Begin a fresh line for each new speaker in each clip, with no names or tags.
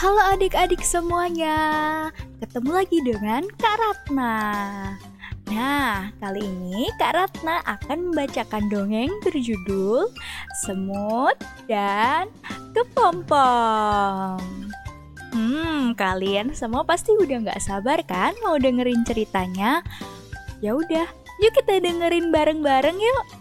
Halo adik-adik semuanya, ketemu lagi dengan Kak Ratna. Nah, kali ini Kak Ratna akan membacakan dongeng berjudul Semut dan Kepompong. Hmm, kalian semua pasti udah gak sabar kan mau dengerin ceritanya? Ya udah, yuk kita dengerin bareng-bareng yuk.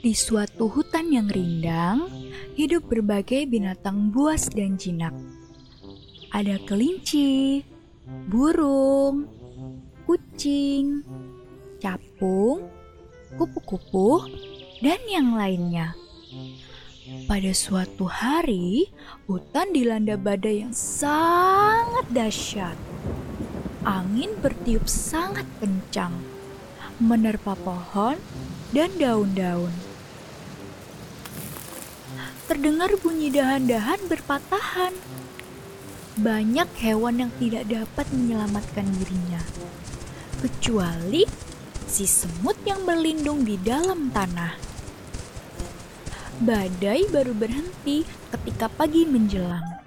Di suatu hutan yang rindang, hidup berbagai binatang buas dan jinak. Ada kelinci, burung, kucing, capung, kupu-kupu, dan yang lainnya. Pada suatu hari, hutan dilanda badai yang sangat dahsyat. Angin bertiup sangat kencang, menerpa pohon dan daun-daun terdengar bunyi dahan-dahan berpatahan. Banyak hewan yang tidak dapat menyelamatkan dirinya, kecuali si semut yang berlindung di dalam tanah. Badai baru berhenti ketika pagi menjelang.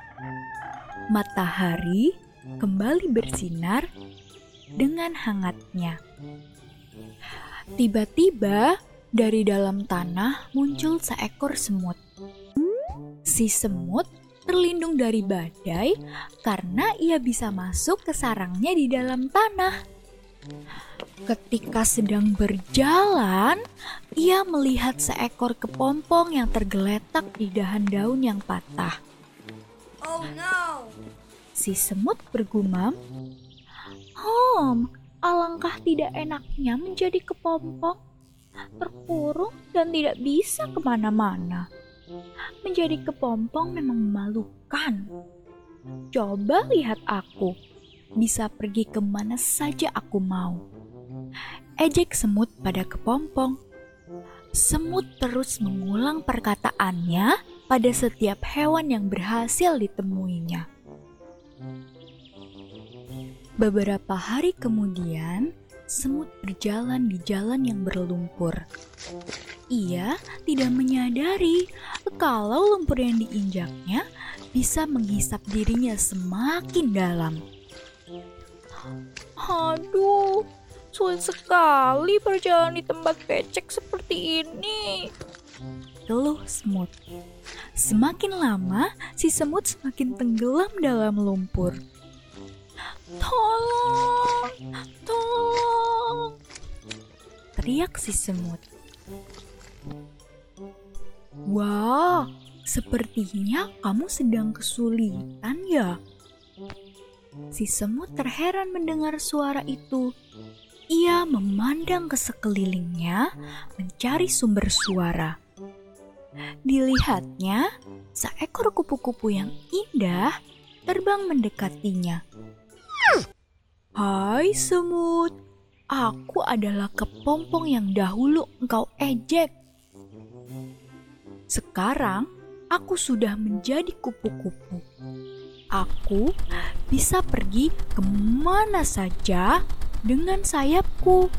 Matahari kembali bersinar dengan hangatnya. Tiba-tiba, dari dalam tanah muncul seekor semut. Si semut terlindung dari badai karena ia bisa masuk ke sarangnya di dalam tanah. Ketika sedang berjalan, ia melihat seekor kepompong yang tergeletak di dahan daun yang patah. Oh no! Si semut bergumam, "Hom, alangkah tidak enaknya menjadi kepompong, terkurung dan tidak bisa ke mana-mana." Menjadi kepompong memang memalukan. Coba lihat aku, bisa pergi ke mana saja aku mau. Ejek semut pada kepompong. Semut terus mengulang perkataannya pada setiap hewan yang berhasil ditemuinya. Beberapa hari kemudian, semut berjalan di jalan yang berlumpur. Ia tidak menyadari kalau lumpur yang diinjaknya bisa menghisap dirinya semakin dalam. Aduh, sulit sekali berjalan di tempat becek seperti ini. Keluh semut. Semakin lama, si semut semakin tenggelam dalam lumpur. Tolong, tolong, teriak si semut. Wah, sepertinya kamu sedang kesulitan ya. Si semut terheran mendengar suara itu. Ia memandang ke sekelilingnya, mencari sumber suara. Dilihatnya, seekor kupu-kupu yang indah terbang mendekatinya. Hai semut, aku adalah kepompong yang dahulu engkau ejek. Sekarang aku sudah menjadi kupu-kupu. Aku bisa pergi ke mana saja dengan sayapku.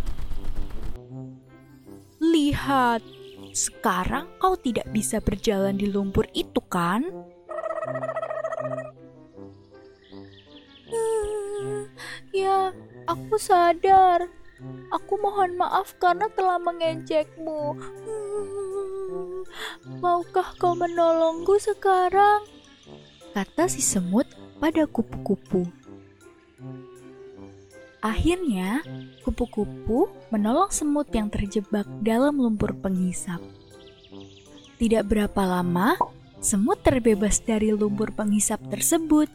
Lihat, sekarang kau tidak bisa berjalan di lumpur itu, kan? Aku sadar. Aku mohon maaf karena telah mengejekmu. Maukah kau menolongku sekarang? Kata si semut pada kupu-kupu. Akhirnya, kupu-kupu menolong semut yang terjebak dalam lumpur penghisap. Tidak berapa lama, semut terbebas dari lumpur penghisap tersebut.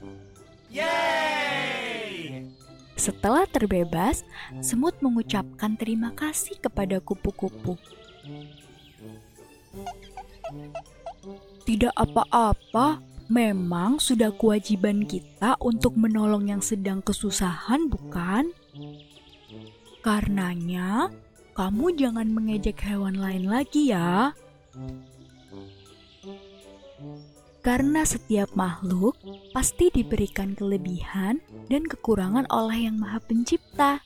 Yeay! Setelah terbebas, semut mengucapkan terima kasih kepada kupu-kupu. Tidak apa-apa, memang sudah kewajiban kita untuk menolong yang sedang kesusahan, bukan? Karenanya, kamu jangan mengejek hewan lain lagi ya. Karena setiap makhluk pasti diberikan kelebihan dan kekurangan oleh Yang Maha Pencipta.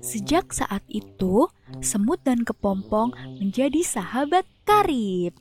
Sejak saat itu, semut dan kepompong menjadi sahabat karib.